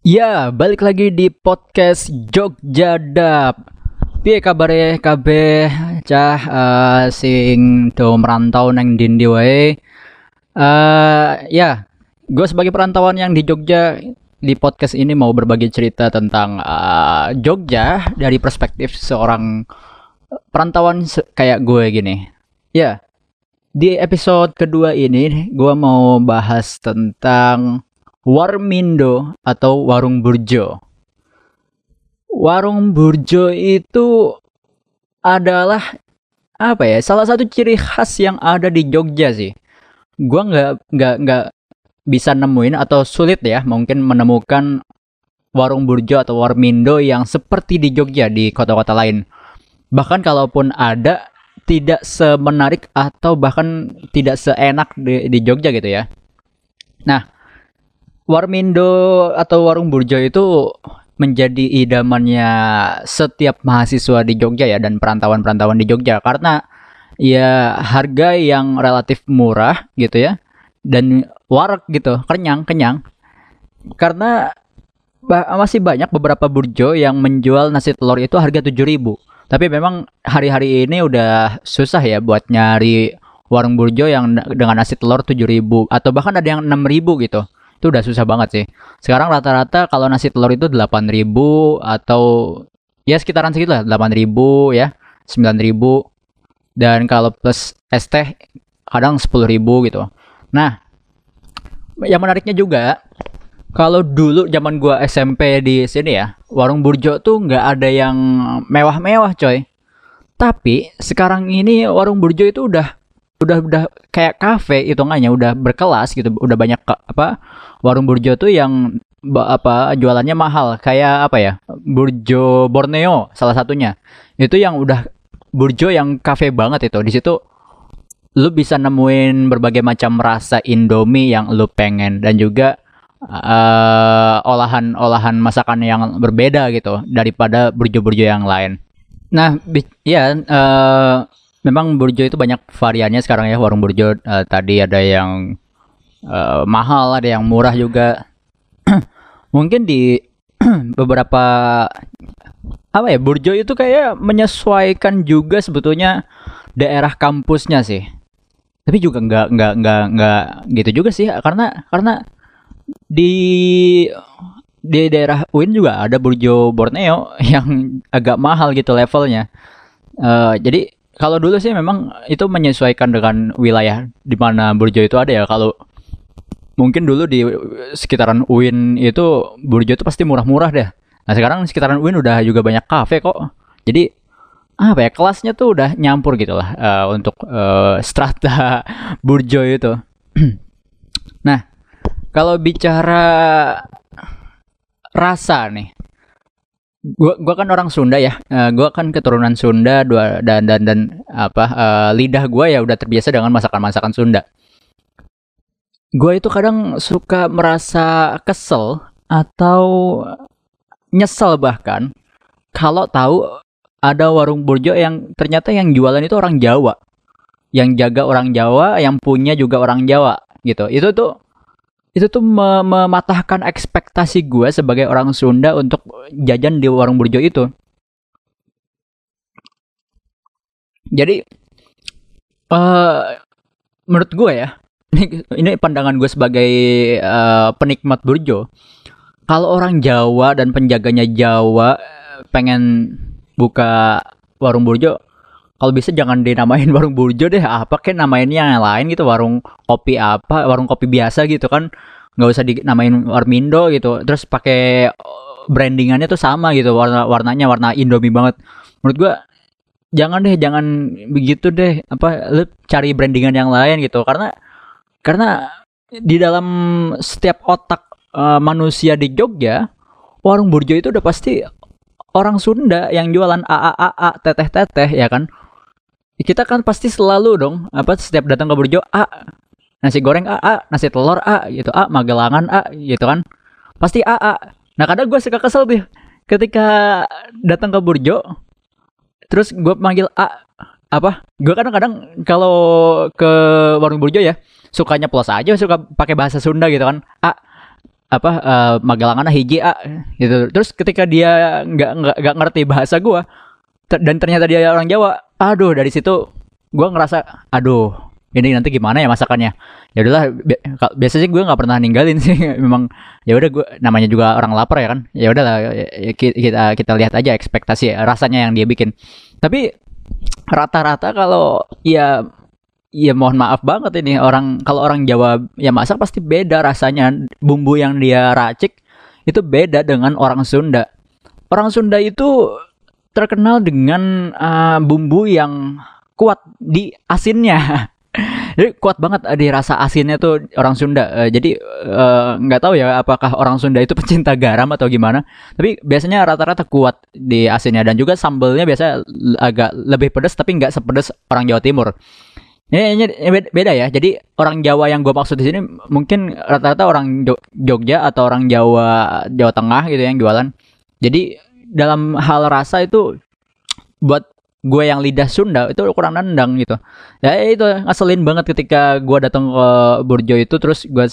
Ya, balik lagi di podcast Jogja Dap. Piye kabare kabeh cah uh, sing do merantau nang dindi wae. Uh, ya, gue sebagai perantauan yang di Jogja di podcast ini mau berbagi cerita tentang uh, Jogja dari perspektif seorang perantauan se kayak gue gini. Ya, di episode kedua ini gue mau bahas tentang Warmindo atau Warung Burjo. Warung Burjo itu adalah apa ya? Salah satu ciri khas yang ada di Jogja sih. Gua nggak nggak nggak bisa nemuin atau sulit ya mungkin menemukan warung burjo atau warmindo yang seperti di Jogja di kota-kota lain. Bahkan kalaupun ada tidak semenarik atau bahkan tidak seenak di, di Jogja gitu ya. Nah, Warmindo atau warung burjo itu menjadi idamannya setiap mahasiswa di Jogja ya dan perantauan-perantauan di Jogja. Karena ya harga yang relatif murah gitu ya dan warak gitu kenyang kenyang. Karena masih banyak beberapa burjo yang menjual nasi telur itu harga 7000 tapi memang hari-hari ini udah susah ya buat nyari warung burjo yang dengan nasi telur 7000 atau bahkan ada yang 6000 gitu itu udah susah banget sih. Sekarang rata-rata kalau nasi telur itu 8.000 atau ya sekitaran segitu lah, 8.000 ya, 9.000 dan kalau plus es teh kadang 10.000 gitu. Nah, yang menariknya juga kalau dulu zaman gua SMP di sini ya, warung burjo tuh nggak ada yang mewah-mewah coy. Tapi sekarang ini warung burjo itu udah udah udah kayak kafe hitungannya udah berkelas gitu udah banyak apa warung burjo tuh yang apa jualannya mahal. Kayak apa ya burjo Borneo salah satunya. Itu yang udah burjo yang kafe banget itu. Di situ lu bisa nemuin berbagai macam rasa Indomie yang lu pengen dan juga olahan-olahan uh, masakan yang berbeda gitu daripada burjo-burjo yang lain. Nah, ya uh, memang burjo itu banyak variannya sekarang ya. Warung burjo uh, tadi ada yang uh, mahal ada yang murah juga. Mungkin di beberapa apa ya burjo itu kayak menyesuaikan juga sebetulnya daerah kampusnya sih. Tapi juga nggak nggak nggak nggak gitu juga sih. Karena karena di di daerah UIN juga ada burjo Borneo yang agak mahal gitu levelnya. Uh, jadi kalau dulu sih memang itu menyesuaikan dengan wilayah di mana burjo itu ada ya. Kalau mungkin dulu di sekitaran UIN itu burjo itu pasti murah-murah deh. Nah sekarang sekitaran UIN udah juga banyak kafe kok. Jadi apa ya kelasnya tuh udah nyampur gitu lah uh, untuk uh, strata burjo itu. nah kalau bicara rasa nih, gua gua kan orang Sunda ya. Uh, gua kan keturunan Sunda dua dan dan dan apa uh, lidah gua ya udah terbiasa dengan masakan-masakan Sunda. Gua itu kadang suka merasa kesel atau nyesel bahkan kalau tahu ada warung burjo yang ternyata yang jualan itu orang Jawa. Yang jaga orang Jawa yang punya juga orang Jawa gitu. Itu tuh itu tuh mematahkan ekspektasi gue sebagai orang Sunda untuk jajan di warung burjo itu. Jadi uh, menurut gue ya, ini, ini pandangan gue sebagai uh, penikmat burjo. Kalau orang Jawa dan penjaganya Jawa pengen buka warung burjo, kalau bisa jangan dinamain warung burjo deh apa kayak namainnya yang lain gitu warung kopi apa warung kopi biasa gitu kan. Nggak usah dinamain warmindo gitu. Terus pakai uh, brandingannya tuh sama gitu warna warnanya warna indomie banget. Menurut gua jangan deh jangan begitu deh apa lu cari brandingan yang lain gitu. Karena karena di dalam setiap otak uh, manusia di Jogja warung burjo itu udah pasti orang Sunda yang jualan a a a a teteh teteh ya kan kita kan pasti selalu dong apa setiap datang ke Burjo A nasi goreng A, A nasi telur A gitu A magelangan A gitu kan pasti A A nah kadang gue suka kesel tuh ketika datang ke Burjo terus gue panggil A apa gue kadang-kadang kalau ke warung Burjo ya sukanya plus aja suka pakai bahasa Sunda gitu kan A apa uh, Magelangan hiji A gitu. Terus ketika dia nggak nggak ngerti bahasa gua ter dan ternyata dia orang Jawa, aduh dari situ gua ngerasa aduh ini nanti gimana ya masakannya? Ya udahlah bi biasanya gue nggak pernah ninggalin sih memang ya udah gue namanya juga orang lapar ya kan? Ya udahlah ya, ya, kita kita lihat aja ekspektasi rasanya yang dia bikin. Tapi rata-rata kalau ya ya mohon maaf banget ini orang kalau orang Jawa ya masak pasti beda rasanya. Bumbu yang dia racik itu beda dengan orang Sunda. Orang Sunda itu terkenal dengan uh, bumbu yang kuat di asinnya jadi kuat banget di rasa asinnya tuh orang Sunda. Uh, jadi eh, nggak uh, tahu ya apakah orang Sunda itu pecinta garam atau gimana. Tapi biasanya rata-rata kuat di asinnya dan juga sambelnya biasa agak lebih pedas tapi nggak sepedas orang Jawa Timur. Ini, ini, beda ya. Jadi orang Jawa yang gue maksud di sini mungkin rata-rata orang Jogja atau orang Jawa Jawa Tengah gitu yang jualan. Jadi dalam hal rasa itu buat gue yang lidah Sunda itu kurang nendang gitu. Ya itu ngaselin banget ketika gue datang ke Burjo itu terus gue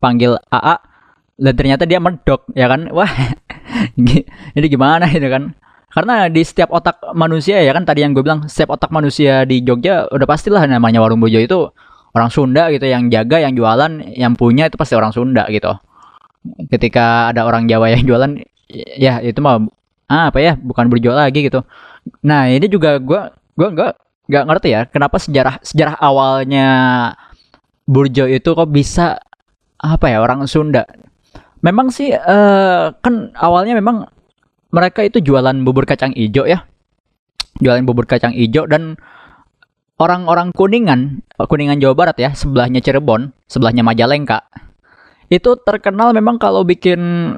panggil AA dan ternyata dia medok ya kan? Wah ini gimana itu kan? Karena di setiap otak manusia ya kan tadi yang gue bilang setiap otak manusia di Jogja udah pastilah namanya warung Burjo itu orang Sunda gitu yang jaga yang jualan yang punya itu pasti orang Sunda gitu. Ketika ada orang Jawa yang jualan ya itu mah ah, apa ya bukan Burjo lagi gitu Nah ini juga gue gue nggak nggak ngerti ya kenapa sejarah sejarah awalnya Burjo itu kok bisa apa ya orang Sunda. Memang sih uh, kan awalnya memang mereka itu jualan bubur kacang ijo ya, jualan bubur kacang ijo dan orang-orang kuningan kuningan Jawa Barat ya sebelahnya Cirebon sebelahnya Majalengka itu terkenal memang kalau bikin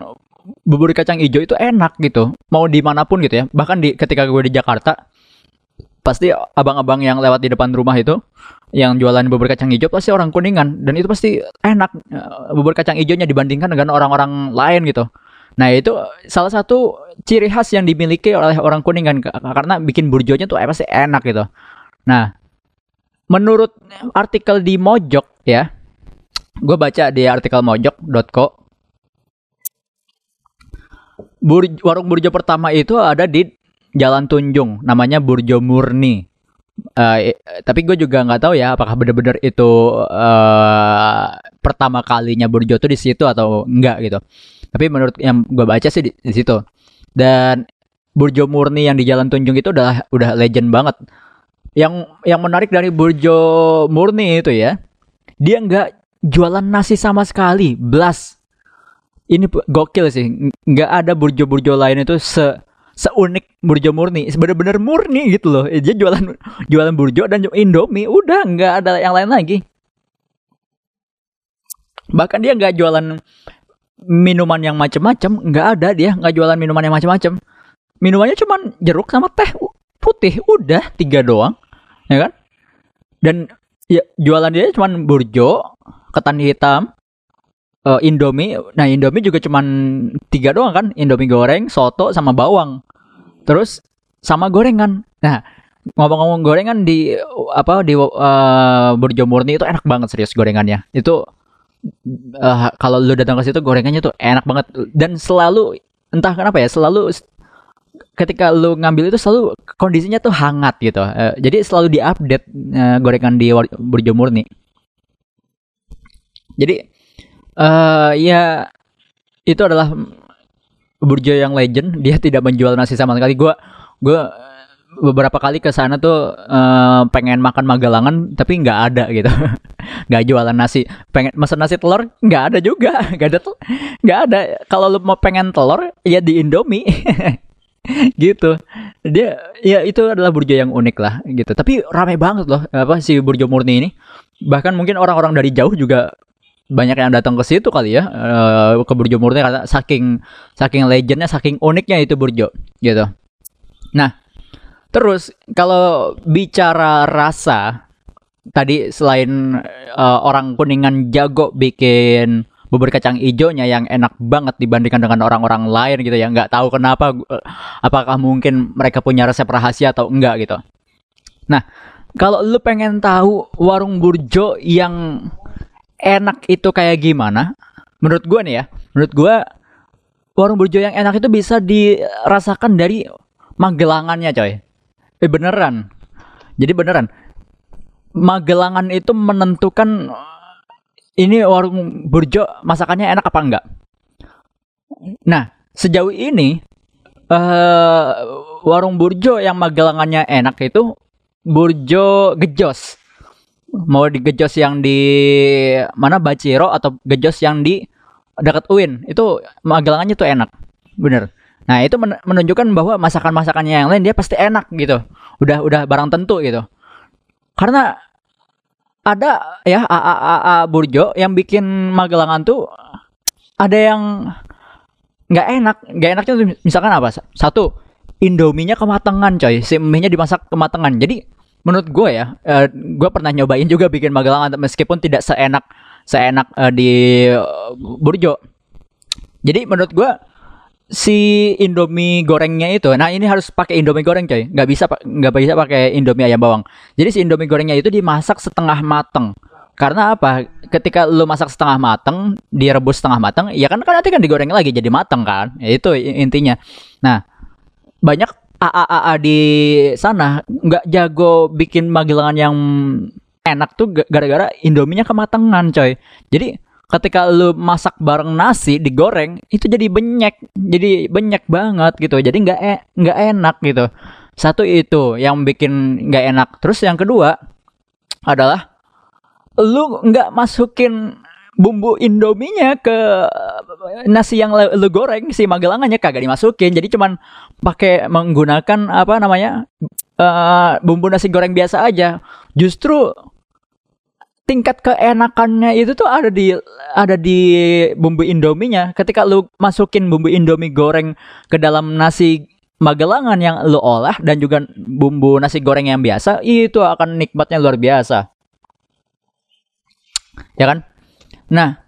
bubur kacang hijau itu enak gitu. Mau di mana pun gitu ya. Bahkan di ketika gue di Jakarta pasti abang-abang yang lewat di depan rumah itu yang jualan bubur kacang hijau pasti orang kuningan. Dan itu pasti enak eh, bubur kacang hijaunya dibandingkan dengan orang-orang lain gitu. Nah itu salah satu ciri khas yang dimiliki oleh orang kuningan karena bikin burjonya tuh pasti enak gitu. Nah menurut artikel di Mojok ya gue baca di artikel mojok.co Bur warung burjo pertama itu ada di Jalan Tunjung, namanya Burjo Murni. Uh, tapi gue juga nggak tahu ya apakah benar-benar itu uh, pertama kalinya Burjo tuh di situ atau enggak gitu. Tapi menurut yang gue baca sih di, di situ. Dan Burjo Murni yang di Jalan Tunjung itu udah udah legend banget. Yang yang menarik dari Burjo Murni itu ya, dia nggak jualan nasi sama sekali, blas ini gokil sih. Nggak ada burjo-burjo lain itu se seunik burjo murni. Bener-bener murni gitu loh. Dia jualan jualan burjo dan indomie. Udah nggak ada yang lain lagi. Bahkan dia nggak jualan minuman yang macem-macem. Nggak ada dia nggak jualan minuman yang macem-macem. Minumannya cuma jeruk sama teh putih. Udah tiga doang. Ya kan? Dan ya jualan dia cuma burjo ketan hitam uh, Indomie. Nah, Indomie juga cuman tiga doang kan? Indomie goreng, soto sama bawang. Terus sama gorengan. Nah, ngomong-ngomong gorengan di apa di uh, Burjo Murni itu enak banget serius gorengannya. Itu uh, kalau lu datang ke situ gorengannya tuh enak banget dan selalu entah kenapa ya selalu ketika lu ngambil itu selalu kondisinya tuh hangat gitu. Uh, jadi selalu diupdate uh, gorengan di Burjo Murni. Jadi uh, ya itu adalah Burjo yang legend. Dia tidak menjual nasi sama sekali. Gue gue beberapa kali ke sana tuh uh, pengen makan magelangan tapi nggak ada gitu. Nggak jualan nasi. Pengen mesen nasi telur nggak ada juga. Nggak ada nggak ada. Kalau lu mau pengen telur ya di Indomie. Gitu. Dia ya itu adalah burjo yang unik lah gitu. Tapi ramai banget loh apa si burjo murni ini. Bahkan mungkin orang-orang dari jauh juga banyak yang datang ke situ kali ya uh, ke Burjo Murni karena saking saking legendnya saking uniknya itu Burjo gitu. Nah, terus kalau bicara rasa tadi selain uh, orang kuningan jago bikin bubur kacang hijaunya yang enak banget dibandingkan dengan orang-orang lain gitu ya nggak tahu kenapa uh, apakah mungkin mereka punya resep rahasia atau enggak gitu nah kalau lu pengen tahu warung burjo yang enak itu kayak gimana? menurut gua nih ya menurut gua warung burjo yang enak itu bisa dirasakan dari magelangannya coy. Eh beneran. Jadi beneran. Magelangan itu menentukan ini warung burjo masakannya enak apa enggak. Nah sejauh ini uh, warung burjo yang magelangannya enak itu burjo gejos mau di gejos yang di mana Baciro atau gejos yang di dekat UIN. Itu magelangannya tuh enak. Bener. Nah itu menunjukkan bahwa masakan-masakannya yang lain dia pasti enak gitu. Udah udah barang tentu gitu. Karena ada ya a a a, a burjo yang bikin magelangan tuh ada yang nggak enak. Nggak enaknya tuh misalkan apa? Satu indominya kematangan coy. Si mie dimasak kematangan. Jadi menurut gue ya uh, eh, gue pernah nyobain juga bikin magelangan meskipun tidak seenak seenak uh, di uh, burjo jadi menurut gue si Indomie gorengnya itu, nah ini harus pakai Indomie goreng coy, nggak bisa nggak bisa pakai Indomie ayam bawang. Jadi si Indomie gorengnya itu dimasak setengah mateng. Karena apa? Ketika lu masak setengah mateng, direbus setengah mateng, ya kan kan nanti kan digoreng lagi jadi mateng kan. Ya, itu intinya. Nah, banyak AAA di sana nggak jago bikin magelangan yang enak tuh gara-gara Indominya kematangan coy. Jadi ketika lu masak bareng nasi digoreng itu jadi benyek jadi benyek banget gitu. Jadi nggak e nggak enak gitu. Satu itu yang bikin nggak enak. Terus yang kedua adalah lu nggak masukin bumbu indominya ke nasi yang lu goreng si magelangannya kagak dimasukin. Jadi cuman pakai menggunakan apa namanya uh, bumbu nasi goreng biasa aja. Justru tingkat keenakannya itu tuh ada di ada di bumbu indominya ketika lu masukin bumbu indomie goreng ke dalam nasi magelangan yang lu olah dan juga bumbu nasi goreng yang biasa itu akan nikmatnya luar biasa. Ya kan nah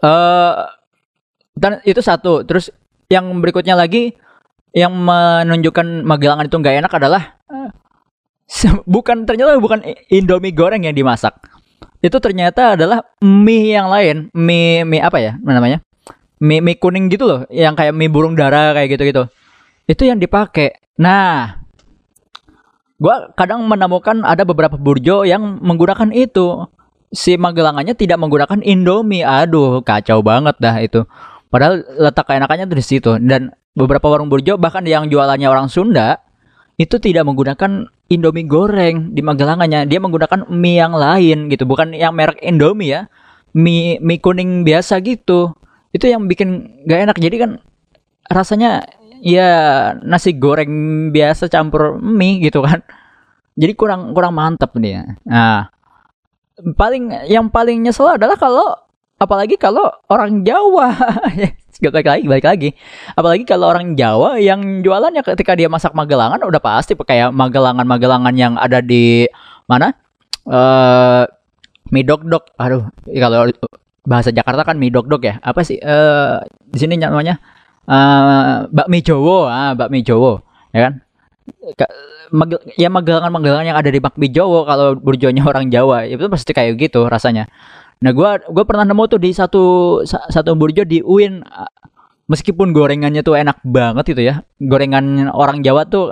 uh, dan itu satu. Terus yang berikutnya lagi yang menunjukkan Magelangan itu nggak enak adalah uh, bukan ternyata bukan Indomie goreng yang dimasak. Itu ternyata adalah mie yang lain. Mie mie apa ya namanya? Mie mie kuning gitu loh yang kayak mie burung dara kayak gitu gitu itu yang dipakai. Nah gua kadang menemukan ada beberapa burjo yang menggunakan itu si Magelangannya tidak menggunakan Indomie. Aduh, kacau banget dah itu. Padahal letak keenakannya tuh di situ dan beberapa warung burjo bahkan yang jualannya orang Sunda itu tidak menggunakan Indomie goreng di Magelangannya. Dia menggunakan mie yang lain gitu, bukan yang merek Indomie ya. Mie mie kuning biasa gitu. Itu yang bikin gak enak. Jadi kan rasanya ya nasi goreng biasa campur mie gitu kan. Jadi kurang kurang mantep nih. Nah, paling yang paling nyesel adalah kalau apalagi kalau orang Jawa balik lagi, balik lagi. Apalagi kalau orang Jawa yang jualannya ketika dia masak magelangan udah pasti kayak magelangan-magelangan yang ada di mana? Eh uh, mie dok. Aduh, kalau bahasa Jakarta kan mie dok ya. Apa sih? Eh uh, di sini namanya uh, bakmi Jowo, ah bakmi Jowo, ya kan? Magel, ya magelangan-magelangan yang ada di bakmi Jowo kalau burjonya orang Jawa itu pasti kayak gitu rasanya. Nah, gua gua pernah nemu tuh di satu satu burjo di UIN meskipun gorengannya tuh enak banget itu ya. Gorengan orang Jawa tuh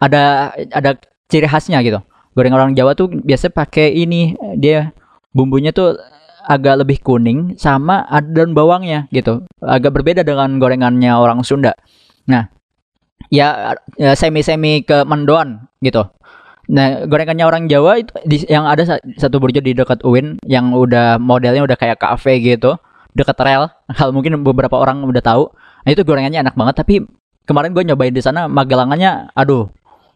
ada ada ciri khasnya gitu. Gorengan orang Jawa tuh biasa pakai ini dia bumbunya tuh agak lebih kuning sama ada daun bawangnya gitu. Agak berbeda dengan gorengannya orang Sunda. Nah, ya, ya semi-semi ke mendoan gitu. Nah, gorengannya orang Jawa itu di, yang ada satu burjo di dekat UIN yang udah modelnya udah kayak kafe gitu, dekat rel. Hal mungkin beberapa orang udah tahu. Nah, itu gorengannya enak banget tapi kemarin gue nyobain di sana magelangannya aduh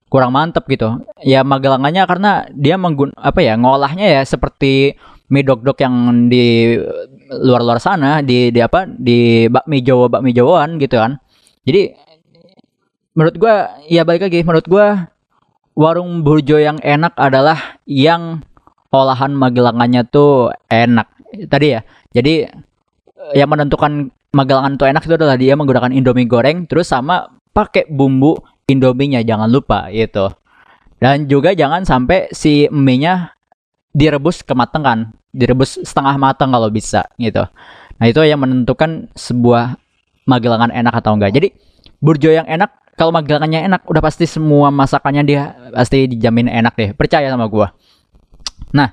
kurang mantep gitu. Ya magelangannya karena dia menggun apa ya ngolahnya ya seperti mie dok-dok yang di luar-luar sana di di apa di bakmi Jawa bakmi Jawaan gitu kan. Jadi menurut gue ya balik lagi menurut gue warung burjo yang enak adalah yang olahan magelangannya tuh enak. Tadi ya. Jadi yang menentukan magelangan tuh enak itu adalah dia menggunakan Indomie goreng terus sama pakai bumbu Indominya jangan lupa gitu. Dan juga jangan sampai si mie-nya direbus kematangan, direbus setengah matang kalau bisa gitu. Nah itu yang menentukan sebuah magelangan enak atau enggak. Jadi burjo yang enak kalau magelangannya enak udah pasti semua masakannya dia pasti dijamin enak deh. Percaya sama gua. Nah,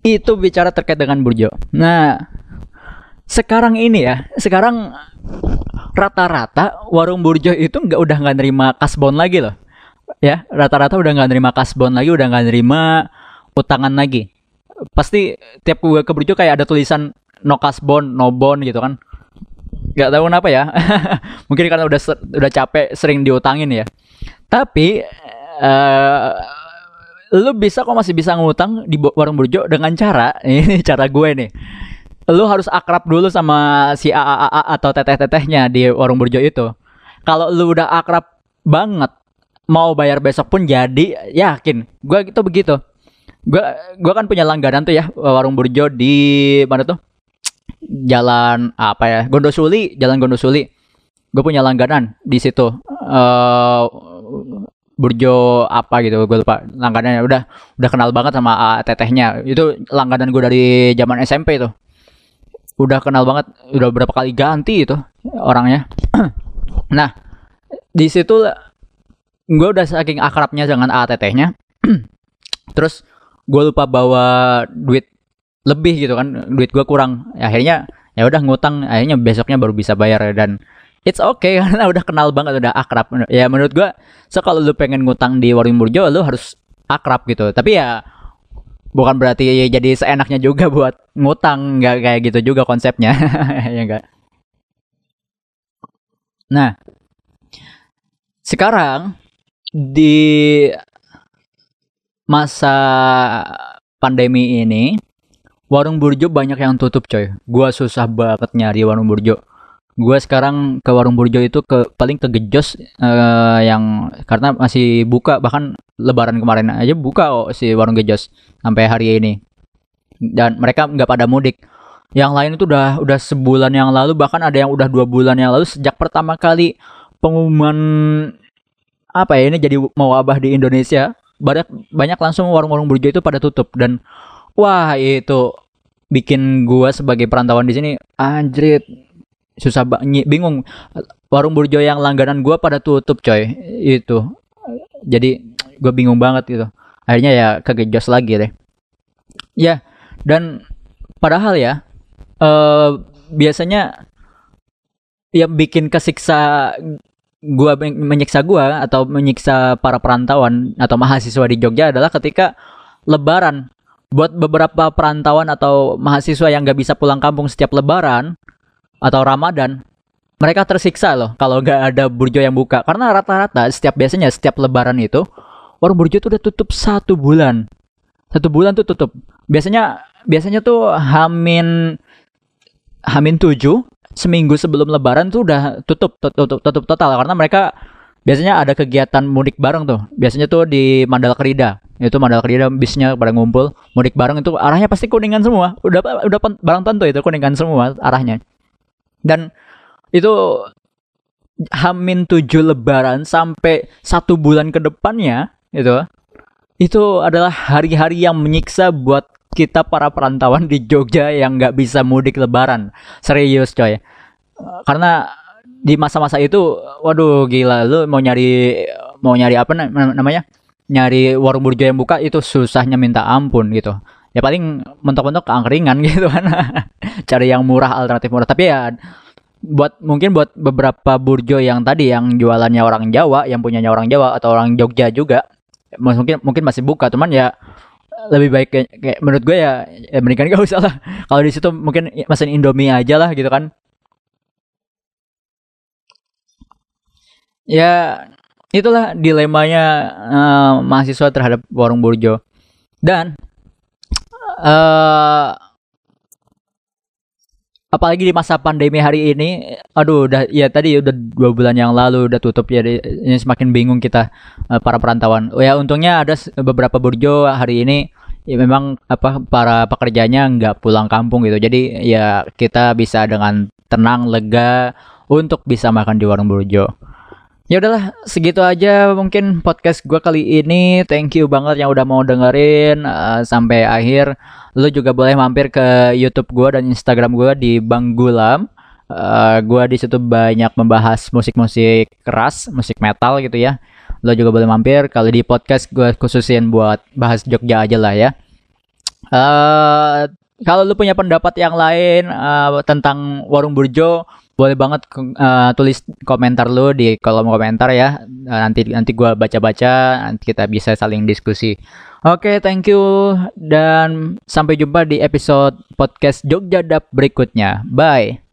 itu bicara terkait dengan burjo. Nah, sekarang ini ya, sekarang rata-rata warung burjo itu nggak udah nggak nerima kasbon lagi loh. Ya, rata-rata udah nggak nerima kasbon lagi, udah nggak nerima utangan lagi. Pasti tiap gue ke burjo kayak ada tulisan no kasbon, no bond gitu kan nggak tahu kenapa ya. Mungkin karena udah udah capek sering diutangin ya. Tapi uh, lu bisa kok masih bisa ngutang di warung burjo dengan cara ini cara gue nih. Lu harus akrab dulu sama si AAA atau teteh-tetehnya di warung burjo itu. Kalau lu udah akrab banget mau bayar besok pun jadi yakin. Gue gitu begitu. Gue gue kan punya langganan tuh ya warung burjo di mana tuh jalan apa ya Gondosuli jalan Gondosuli. Gue punya langganan di situ. Uh, Burjo apa gitu gue lupa langganannya. Udah udah kenal banget sama uh, tetehnya. Itu langganan gue dari zaman SMP itu. Udah kenal banget udah berapa kali ganti itu orangnya. Nah di situ gue udah saking akrabnya dengan A tetehnya. Terus gue lupa bawa duit lebih gitu kan duit gue kurang. Ya, akhirnya ya udah ngutang akhirnya besoknya baru bisa bayar dan it's okay karena udah kenal banget udah akrab. Ya menurut gue so kalau lu pengen ngutang di warung burjo lu harus akrab gitu. Tapi ya bukan berarti jadi seenaknya juga buat ngutang nggak kayak gitu juga konsepnya. Ya enggak nah sekarang di masa pandemi ini warung burjo banyak yang tutup coy. Gua susah banget nyari warung burjo. Gua sekarang ke warung burjo itu ke paling ke gejos uh, yang karena masih buka. Bahkan lebaran kemarin aja buka kok si warung gejos sampai hari ini. Dan mereka nggak pada mudik. Yang lain itu udah udah sebulan yang lalu bahkan ada yang udah dua bulan yang lalu sejak pertama kali pengumuman apa ya ini jadi mau abah di Indonesia. Banyak banyak langsung warung-warung burjo itu pada tutup. Dan Wah, itu bikin gua sebagai perantauan di sini anjrit. Susah banget bingung. Warung burjo yang langganan gua pada tutup coy. Itu. Jadi gue bingung banget gitu. Akhirnya ya kegejos lagi deh. Ya dan padahal ya uh, biasanya yang bikin kesiksa gua menyiksa gua atau menyiksa para perantauan atau mahasiswa di Jogja adalah ketika lebaran buat beberapa perantauan atau mahasiswa yang nggak bisa pulang kampung setiap lebaran atau Ramadan, mereka tersiksa loh kalau nggak ada burjo yang buka. Karena rata-rata setiap biasanya setiap lebaran itu warung burjo itu udah tutup satu bulan. Satu bulan tuh tutup. Biasanya biasanya tuh hamin hamin tujuh seminggu sebelum lebaran tuh udah tutup tutup tutup total karena mereka biasanya ada kegiatan mudik bareng tuh. Biasanya tuh di Mandal Kerida itu modal kerja bisnya pada ngumpul mudik bareng itu arahnya pasti kuningan semua. Udah udah barang tentu itu kuningan semua arahnya. Dan itu hamin tujuh lebaran sampai satu bulan ke depannya itu itu adalah hari-hari yang menyiksa buat kita para perantauan di Jogja yang nggak bisa mudik lebaran. Serius coy. Karena di masa-masa itu waduh gila lu mau nyari mau nyari apa namanya? Nyari warung burjo yang buka itu susahnya minta ampun gitu. Ya paling mentok-mentok keangkringan gitu kan. Cari yang murah alternatif murah. Tapi ya buat mungkin buat beberapa burjo yang tadi yang jualannya orang Jawa yang punyanya orang Jawa atau orang Jogja juga mungkin mungkin masih buka. Cuman ya lebih baik kayak, kayak menurut gue ya, ya mendingan gak usah lah. Kalau di situ mungkin mesin Indomie aja lah gitu kan ya itulah dilemanya uh, mahasiswa terhadap warung burjo. Dan uh, apalagi di masa pandemi hari ini aduh udah ya tadi udah dua bulan yang lalu udah tutup ya ini semakin bingung kita uh, para perantauan. Oh, ya untungnya ada beberapa burjo hari ini ya memang apa para pekerjanya nggak pulang kampung gitu. Jadi ya kita bisa dengan tenang lega untuk bisa makan di warung burjo Ya udahlah, segitu aja mungkin podcast gue kali ini. Thank you banget yang udah mau dengerin uh, sampai akhir. Lu juga boleh mampir ke YouTube gue dan Instagram gue di Bang Gulam. Uh, gue di situ banyak membahas musik-musik keras, musik metal gitu ya. Lo juga boleh mampir. Kalau di podcast gue khususin buat bahas Jogja aja lah ya. Uh, kalau lu punya pendapat yang lain uh, tentang warung burjo boleh banget uh, tulis komentar lu di kolom komentar ya. Uh, nanti nanti gua baca-baca, nanti kita bisa saling diskusi. Oke, okay, thank you dan sampai jumpa di episode podcast Jogja Dap berikutnya. Bye.